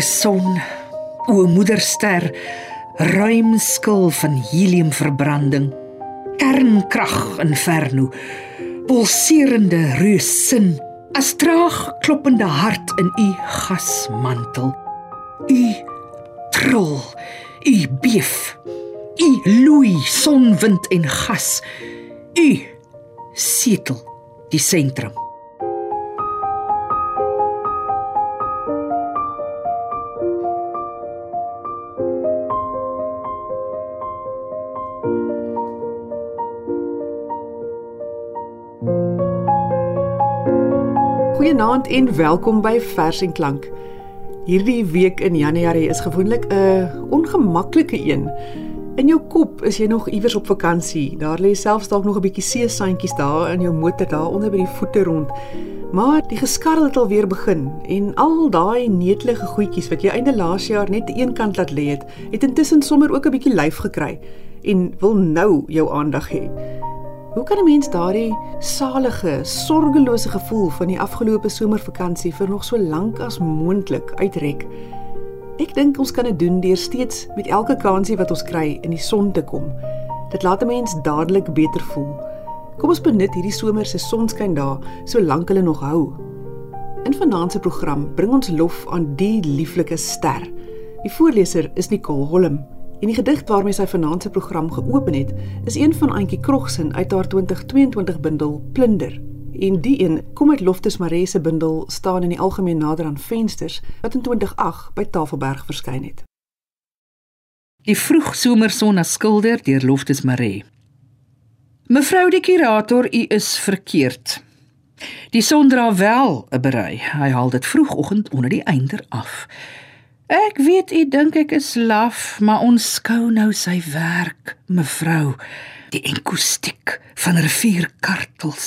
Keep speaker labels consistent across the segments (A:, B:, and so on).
A: Son, o moederster, ruim skil van heliumverbranding, kernkrag inferno, pulserende reusin, as traag kloppende hart in u gasmantel. U trol, u beef, u loei sonwind en gas. U setel die sentrum.
B: Goeienaand en welkom by Vers en Klank. Hierdie week in Januarie is gewoonlik 'n ongemaklike een. In jou kop is jy nog iewers op vakansie. Daar lê selfs dalk nog 'n bietjie seesaantjies daar in jou motor daar onder by die voete rond. Maar die geskarrel het alweer begin en al daai netelige goedjies wat jy einde laas jaar net een kant laat lê het, het intussen sommer ook 'n bietjie lyf gekry en wil nou jou aandag hê. Hoe kan 'n mens daardie salige, sorgelose gevoel van die afgelope somervakansie vir nog so lank as moontlik uitrek? Ek dink ons kan dit doen deur steeds met elke kansie wat ons kry in die son te kom. Dit laat 'n mens dadelik beter voel. Kom ons benut hierdie somer se sonskyn daar solank hulle nog hou. In vanaand se program bring ons lof aan die lieflike ster. Die voorleser is Nicole Holm. En die gedig waarmee sy vanaand se program geopen het, is een van Auntie Krogsen uit haar 2022 bundel Plunder. En die een kom uit Loftus Maree se bundel staan in die algemeen nader aan vensters wat in 2008 by Tafelberg verskyn het.
A: Die vroegsomerson as skilder deur Loftus Maree. Mevrou die kurator, u is verkeerd. Die son dra wel 'n berei. Hy haal dit vroegoggend onder die einder af. Ek weet u dink ek is laf, maar ons skou nou sy werk, mevrou. Die enkoestiek van rivierkartels,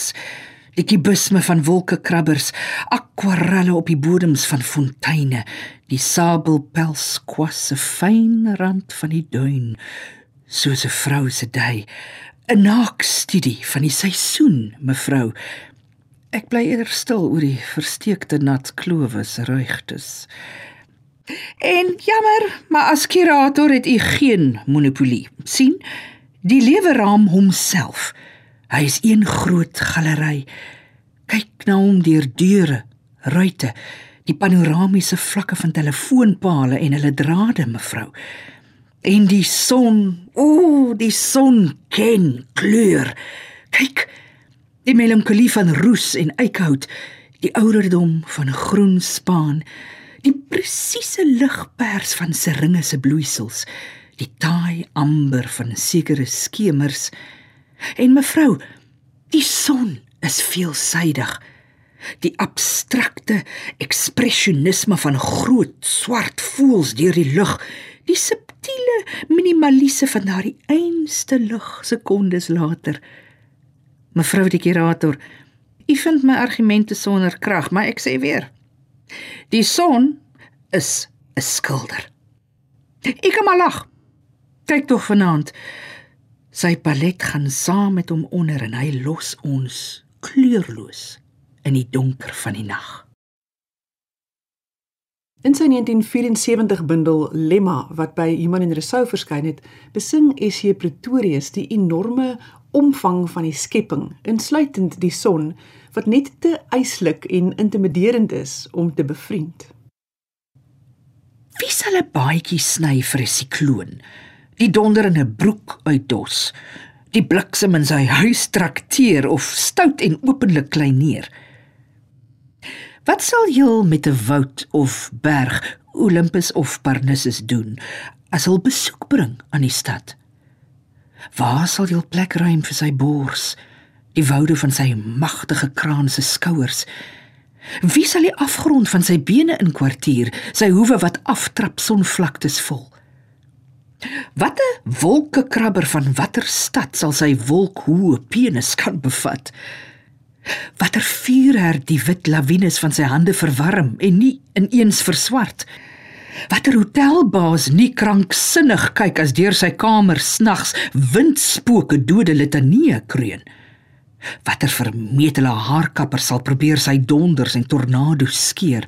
A: die kubisme van wolkekrabbers, akwarelle op die bodems van fonteine, die sabelpelskwasse fyn rand van die duin, soos 'n vrou se dui, 'n naakstudie van die seisoen, mevrou. Ek bly eerder stil oor die versteekte nat klowes ruigtes. En jammer, maar as kurator het u geen monopolie. sien? Die leweraam homself. Hy is een groot galery. Kyk na hom deur deure, ruitte, die panoramiese vlakke van telefoonpale en hulle drade, mevrou. En die son, o, die son ken kleur. Kyk, die melankolie van roes en eikhout, die ouderdom van groen spaan die presiese ligpers van seringe se bloeisels, die taai amber van sekere skemers. En mevrou, die son is veelsidig. Die abstrakte ekspresionisme van groot swart voels deur die lug, die subtiele minimalise van daardie einste lig sekondes later. Mevrou die kurator, u vind my argumente sonder krag, maar ek sê weer, Die son is 'n skilder. Ek maar lag. Kyk tog vanaand. Sy palet gaan saam met hom onder en hy los ons kleurloos in die donker van die nag.
B: In sy 1974 bundel Lemma wat by Human en Resou verskyn het, besing S.J. Pretorius die enorme omvang van die skepping, insluitend die son wat net te eislik en intimiderend is om te bevriend.
A: Wie sal 'n baadjie sny vir 'n sikloon? Die donder in 'n broek uitdos. Die bliksem in sy huis trakteer of stout en openlik kleineer. Wat sal jy met 'n woud of berg, Olympus of Parnassus doen as hy besoek bring aan die stad? Waar sal jy plek ruim vir sy bors? die woude van sy magtige kraan se skouers. Wie sal die afgrond van sy bene inkwartier, sy hoewe wat aftrap sonvlaktes vol? Watter wolkekrabber van watter stad sal sy wolkhoë penis kan bevat? Watter vuurher die wit lawines van sy hande verwarm en nie ineens verswart? Watter hotelbaas nie kranksinnig kyk as deur sy kamer snags windspooke dode litanie kreun? Watter vermetele haarkapper sal probeer sy donders en tornado's skeer?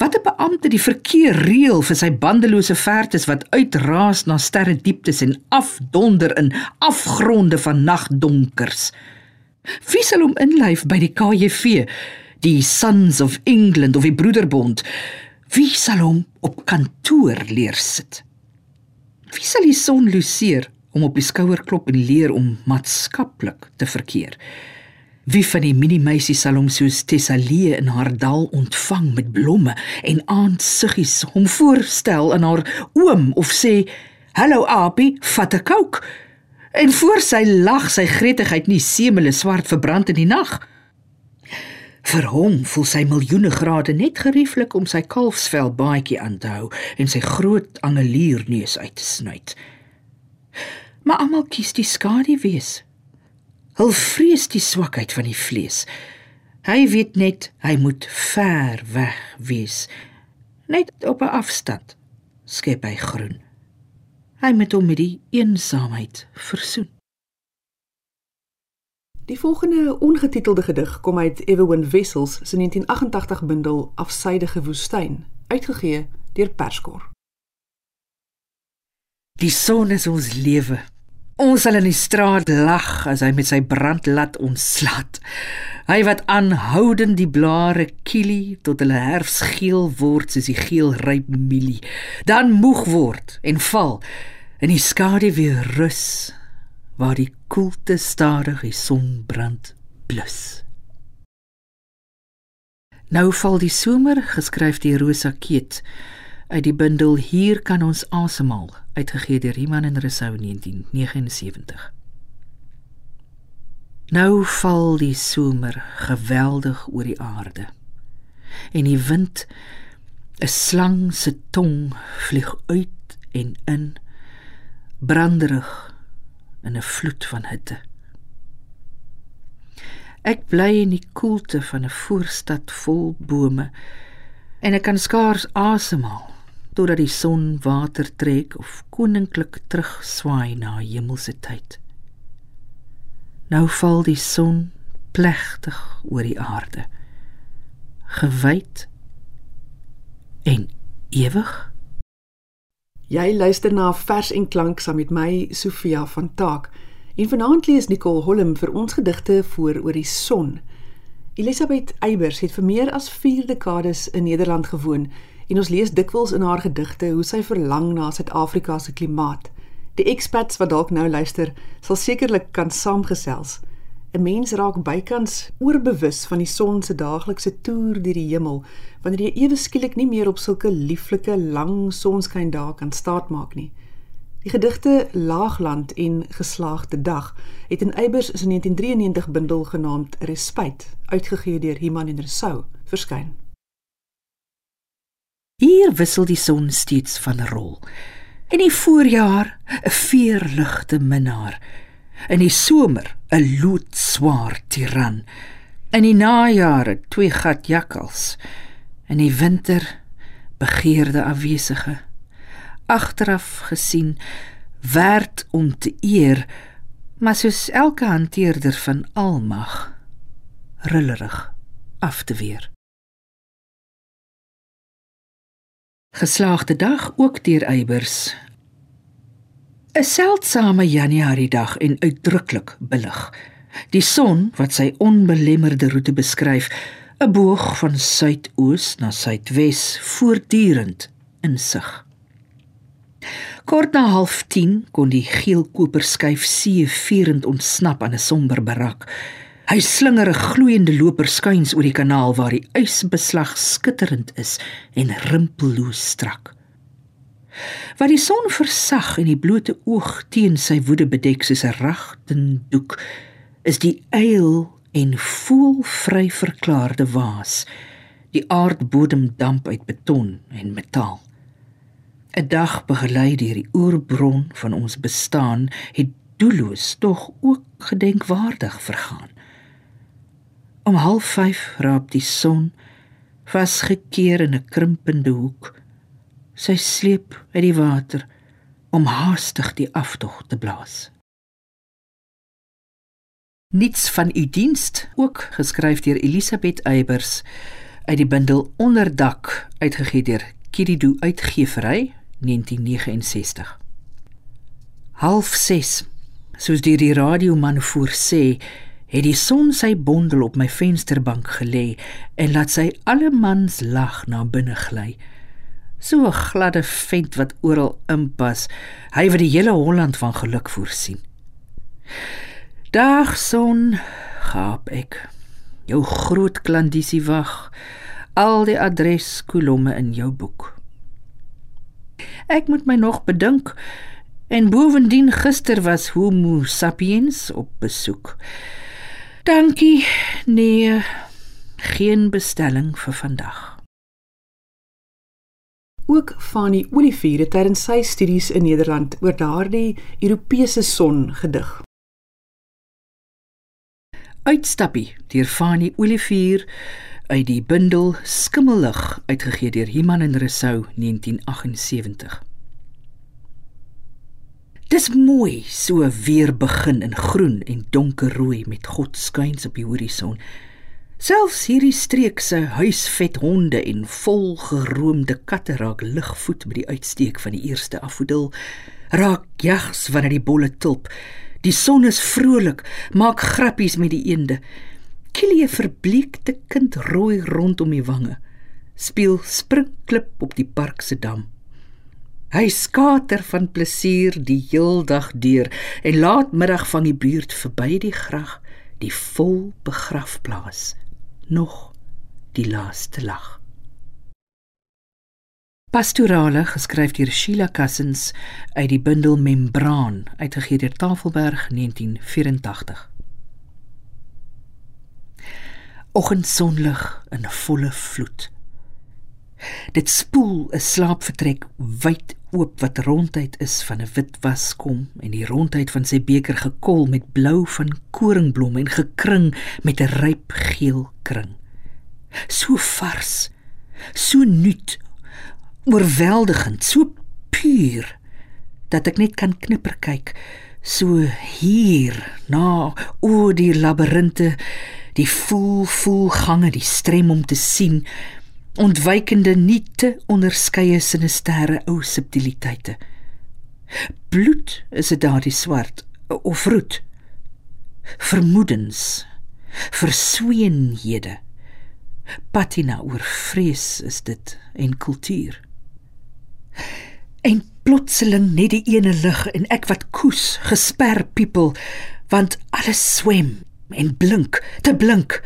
A: Wat 'n beampte die verkeer reël vir sy bandelose vaartes wat uitraas na sterre dieptes en afdonder in afgronde van nagdonkers. Wie sal hom inlyf by die KJV, die Sons of England of die Broederbond? Wie sal hom op kantoor leer sit? Wie sal die son luseer om op die skouer klop en leer om maatskaplik te verkeer? Wie van die mini-meisie sal hom soos Tessalee in haar dal ontvang met blomme en aandsiggies hom voorstel aan haar oom of sê: "Hallo Apie, vat 'n kook." En voor sy lag sy gretigheid nie semele swart verbrand in die nag. Vir hom voel sy miljoene grade net gerieflik om sy kalfsvel baadjie aan te hou en sy groot angelierneus uit te snuit. Maar almal kies die skadu wees Hul vrees die swakheid van die vlees. Hy weet net hy moet ver weg wees. Net op 'n afstand skep hy groen. Hy moet hom met die eensaamheid versoen.
B: Die volgende ongetitelde gedig kom uit Evelyn Wessels se 1988 bundel Afsydige woestyn, uitgegee deur Perskor.
A: Die son is ons lewe. Ons sal in die straat lag as hy met sy brandlat ons slat. Hy wat aanhoudend die blare kielie tot hulle herfsgeel word soos die geel ryp mielie, dan moeg word en val in die skadu weer rus waar die koelte stadig die son brand blus. Nou val die somer geskryf deur Rosa Keet uit die bundel Hier kan ons asemhaal uitgegee deur Iman en Resou 1979. Nou val die somer geweldig oor die aarde. En die wind 'n slang se tong vlieg uit en in branderig in 'n vloed van hitte. Ek bly in die koelte van 'n voorstad vol bome en ek kan skaars asemhaal totdat die son water trek of koninklik terugswaai na hemelse tyd. Nou val die son plegtig oor die aarde. Gewyd en ewig.
B: Jy luister na vers en klank saam met my Sofia van Taak. En vanaand lees Nicole Holm vir ons gedigte voor oor die son. Elisabeth Eybers het vir meer as 4 dekades in Nederland gewoon en ons lees dikwels in haar gedigte hoe sy verlang na Suid-Afrika se klimaat. Die expats wat dalk nou luister, sal sekerlik kan saamgesels. 'n Mens raak bykans oorbewus van die son se daaglikse toer deur die hemel wanneer jy ewe skielik nie meer op sulke lieflike lang sonskyn dae kan staatmaak nie. Die gedigte Laagland en Geslaagde Dag het in Eybers se 1993 bundel genaamd Respuit, uitgegee deur Iman en Resou, verskyn.
A: Hier wissel die son steeds van rol. In die voorjaar 'n veerligte minnaar, in die somer 'n loodswaar tiran, in die najare twee gat jakkals, in die winter begeerde afwesige. Agteraf gesien werd om te eer, maar soos elke hanteerder van almag rillerig af te weer. Geslaagde dag ook deur Eybers. 'n Seldsame Januarie dag en uitdruklik belig. Die son wat sy onbelemmerde roete beskryf, 'n boog van suidoos na suidwes voortdurend insig. Kort na 09:30 kon die geel koper skuif see vierend ontsnap aan 'n somber barak. Hy slinger 'n gloeiende loper skuins oor die kanaal waar die ysbeslag skitterend is en rimpelloos strak. Wat die son versag en die blote oog teen sy woede bedek soos 'n ragtendoek, is die eil en voel vry verklaarde waas. Die aardbodem damp uit beton en metaal. 'n Dag begelei deur die oerbron van ons bestaan het doelloos tog ook gedenkwaardig vergaan. Om 05:30 raap die son vasgekeer in 'n krimpende hoek. Sy sleep uit die water om haastig die aftog te blaas. Niets van u dienst, ook geskryf deur Elisabeth Eybers uit die bundel Onderdak uitgegee deur Kiridu Uitgevery 1969. Half 6. Soos deur die radioman voorsê, het die son sy bondel op my vensterbank gelê en laat sy alle mans lag na binne gly. So 'n gladde vent wat oral inpas, hy wat die hele Holland van geluk voorsien. Dag son, gaap ek. Jou groot klandisie wag. Al die adreskolomme in jou boek. Ek moet my nog bedink. En bovendien gister was Homo sapiens op besoek. Dankie. Nee. Geen bestelling vir vandag.
B: Ook Fanny Olivier het tydens sy studies in Nederland oor daardie Europese son gedig.
A: Uitstappie deur Fanny Olivier uit die bundel Skimmelig uitgegee deur Iman en Resou 1978. Dis mooi so weer begin in groen en donkerrooi met God skuins op die horison. Selfs hierdie streek se huisvet honde en volgeroomde katte raak ligvoet met die uitsteek van die eerste afvoedel. Raak jags wanneer die bolle tulp. Die son is vrolik, maak grappies met die eende. Kilie verbleekte kind rooi rondom die wange. Speel springklip op die park se dam. Hy skater van plesier die heeldag deur en laatmiddag van die buurt verby die grag, die vol begrafplaas, nog die laaste lag. Pastorale geskryf deur Sheila Cousins uit die bundel Membraan uitgegee deur Tafelberg 1984. Oggendsonlig in volle vloed. Dit spoel 'n slaapvertrek wyd oop wat ronduit is van 'n wit waskom en die rondheid van sy beker gekol met blou van koringblomme en gekring met 'n ryp geel kring. So vars, so nuut, oorweldigend, so puur dat ek net kan knipper kyk so hier na oor die labirinte die voel voel gange die strem om te sien ontwykende nie te onderskeie sinistere ou subtiliteite. Bloed is dit daardie swart of roet. Vermoedens, versweenhede. Patina oor vrees is dit en kultuur. En plotseling net die ene lig en ek wat koes, gesper people, want alles swem en blink, te blink.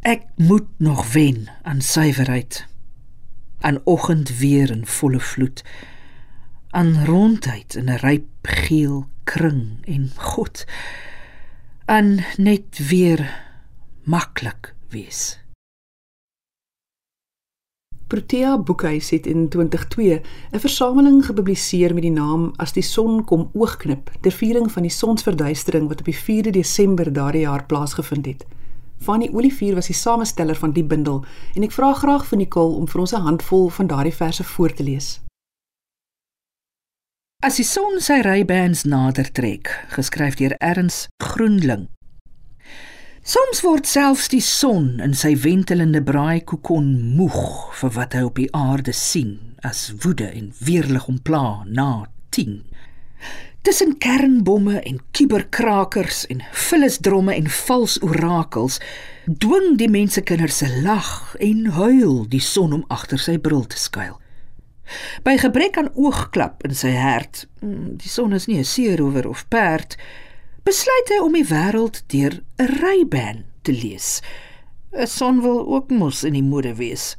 A: Ek moet nog wen aan suiwerheid. Aan oggend weer in volle vloed. Aan rondheid in 'n ryp geel kring en God. Aan net weer maklik wees.
B: Protea Boekhuis het in 2002 'n versameling gepubliseer met die naam As die son kom oogknip ter viering van die sonsverduistering wat op die 4de Desember daardie jaar plaasgevind het. Fanny Olivier was die samesteller van die bundel en ek vra graag vir Nicole om vir ons 'n handvol van daardie verse voor te lees.
A: As die son sy rybands nader trek, geskryf deur Erns Groenling. Soms word selfs die son in sy wentelende braaikokon moeg vir wat hy op die aarde sien as woede en weerlig ompla na 10. Tussen kernbomme en kuberkrakers en vullisdromme en vals orakels dwing die mensekinders se lag en huil die son om agter sy bril te skuil. By gebrek aan oogklap in sy hart, mm, die son is nie 'n seerower of perd, besluit hy om die wêreld deur 'n ryban te lees. 'n Son wil ook mos in die mode wees.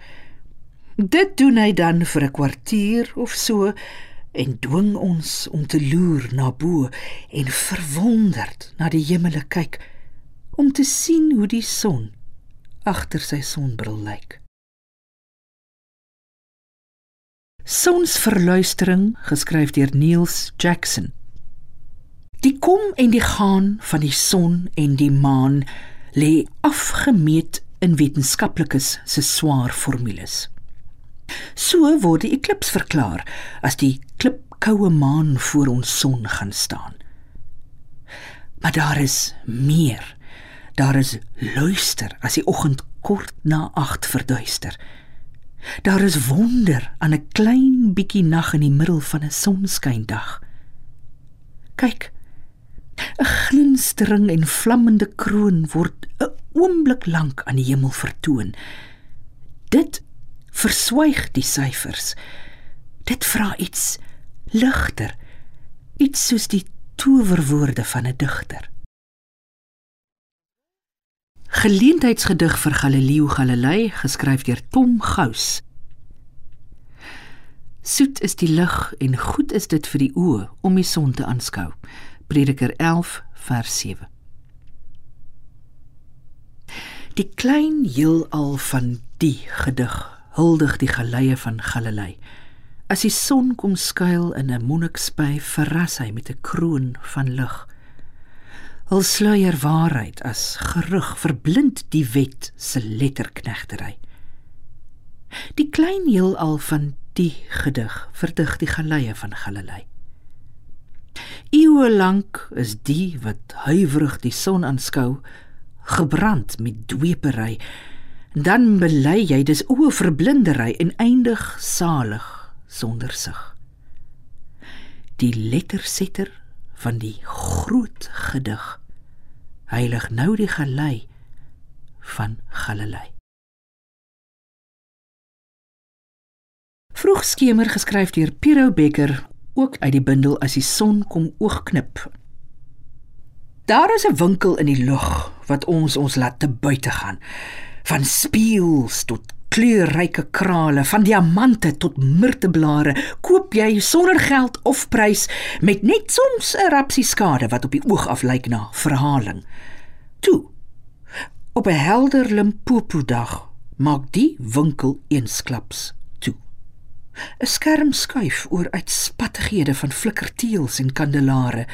A: Dit doen hy dan vir 'n kwartier of so en dwing ons om te loer na bo en verwonderd na die hemele kyk om te sien hoe die son agter sy sonbril lyk. Sonsverluistering geskryf deur Niels Jackson. Die kom en die gaan van die son en die maan lê afgemeet in wetenskaplikes se swaar formules. So word die eklips verklaar as die klipkoue maan voor ons son gaan staan. Maar daar is meer. Daar is luister as die oggend kort na 8 verduister. Daar is wonder aan 'n klein bietjie nag in die middel van 'n sonskyndag. Kyk. 'n Glinstering en vlammende kroon word 'n oomblik lank aan die hemel vertoon. Dit verswyg die syfers. Dit vra iets ligter, iets soos die towerwoorde van 'n digter. Geleentheidsgedig vir Galileo Galilei geskryf deur Tom Gous. Soet is die lig en goed is dit vir die oë om die son te aanskou. Prediker 11 vers 7. Die klein heelal van die gedig huldig die geleie van Galilei. As die son kom skuil in 'n monnikspy, verras hy met 'n kroon van lig. Hul sluier waarheid as gerug verblind die wet se letterknegtery. Die klein heelal van die gedig verdig die geleie van Galilei. Eeue lank is die wat huiwerig die son aanskou, gebrand met dwepery dan bely jy dis o verblindery en eindig salig sonder sig. Die lettersetter van die groot gedig heilig nou die gelei van Galilei. Vroegskemer geskryf deur Piero Becker ook uit die bundel as die son kom oogknip. Daar is 'n winkel in die lug wat ons ons laat te buite gaan van spieëls tot kleurryke krale, van diamante tot myrteblare, koop jy sonder geld of prys met net soms 'n rapsie skade wat op die oog af lyk na verhaling. Toe. Op 'n helder Limpopo dag maak die winkel eensklaps. 'n Skerm skuif oor uitspattighede van flikkerteels en kandelare.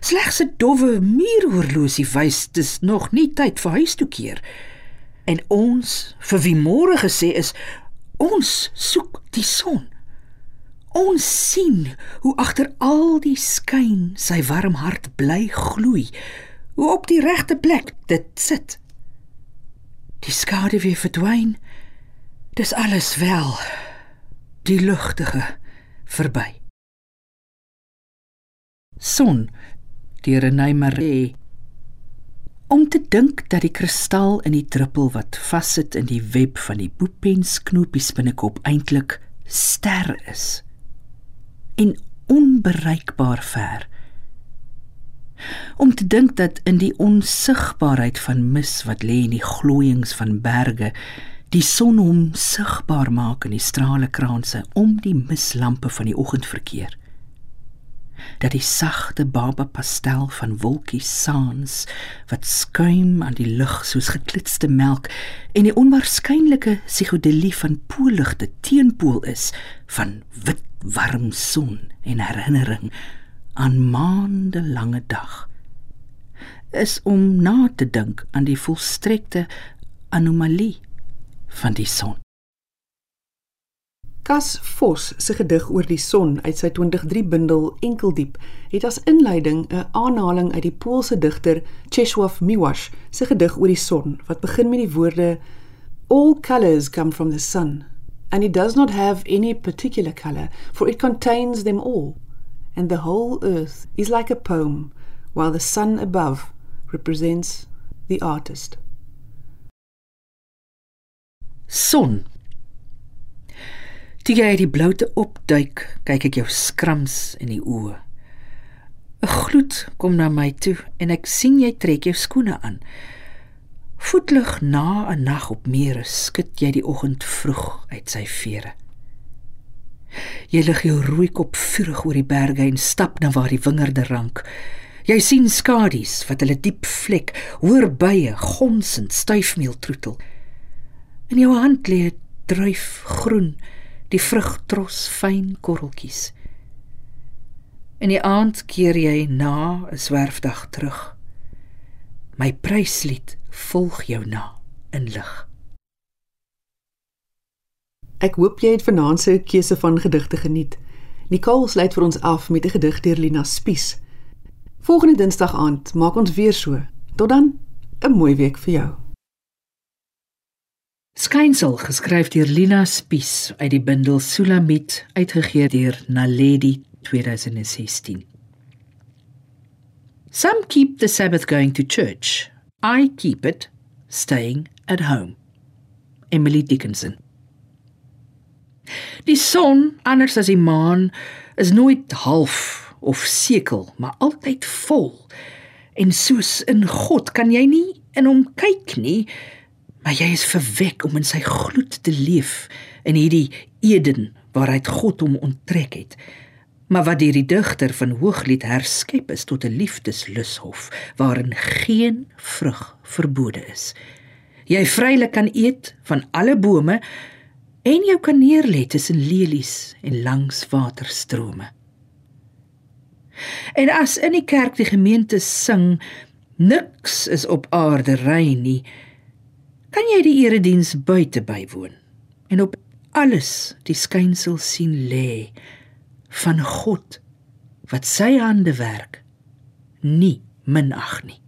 A: Slegs 'n dowwe muuroorlosie wys dis nog nie tyd vir huis toe keer nie. En ons vir wie môre gesê is, ons soek die son. Ons sien hoe agter al die skyn sy warm hart bly gloei, hoe op die regte plek dit sit. Die skade weer verdwyn. Dis alles wel. Die lugtige verby. Son deur Renée Marie om te dink dat die kristal in die druppel wat vassit in die web van die boepensknopies binnekop eintlik ster is en onbereikbaar ver. Om te dink dat in die onsigbaarheid van mis wat lê in die glooiings van berge die son hom sigbaar maak in die strale kraanse om die mislampe van die oggend verkeer dat die sagte baba pastel van wolkies saans wat skuim aan die lug soos geklitste melk en die onwaarskynlike psigodelie van poolligte teenpool is van wit warm son en herinnering aan maande lange dag is om na te dink aan die volstrekte anomalie van die son
B: Kas Vos se gedig oor die son uit sy 2003 bundel Enkeldiep het as inleiding 'n aanhaling uit die Poolse digter Czesław Miłosz se gedig oor die son wat begin met die woorde All colors come from the sun and it does not have any particular color for it contains them all and the whole earth is like a poem while the sun above represents the artist.
A: Son Toe jy uit die bloute opduik, kyk ek jou skrams in die oë. 'n Gloed kom na my toe en ek sien jy trek jou skoene aan. Voetlig na 'n nag op mere skud jy die oggend vroeg uit sy vere. Jy lig jou rooi kop vurig oor die berge en stap na waar die wingerde rank. Jy sien skadu's wat hulle diep vlek, hoor bye gonsend stuifmeel troetel. In jou hand lê 'n druif groen die vrugtros fyn korreltjies. In die aand keer jy na 'n swerfdag terug. My pryslied volg jou na in lig.
B: Ek hoop jy het vanaand se keuse van gedigte geniet. Nicole sluit vir ons af met 'n gedig deur Lina Spies. Volgende Dinsdag aand maak ons weer so. Tot dan, 'n mooi week vir jou.
A: Skynsel geskryf deur Lina Spies uit die bundel Sulamit uitgegee deur Naledi 2016. Some keep the Sabbath going to church. I keep it staying at home. Emily Dickinson. Die son, anders as die maan, is nooit half of sekel, maar altyd vol. En soos in God kan jy nie in hom kyk nie, maar jy is verwek om in sy gloed te leef in hierdie Eden waaruit God hom onttrek het. Maar wat deur die digter van Hooglied herskep is tot 'n liefdeslushof waarin geen vrug verbode is. Jy vrylik kan eet van alle bome en jou kan neerlê tussen lelies en langs waterstrome. En as in die kerk die gemeente sing niks is op aarde rein nie, kan jy die erediens buite bywoon en op alles die skynsel sien lê van God wat sy hande werk nie minag nie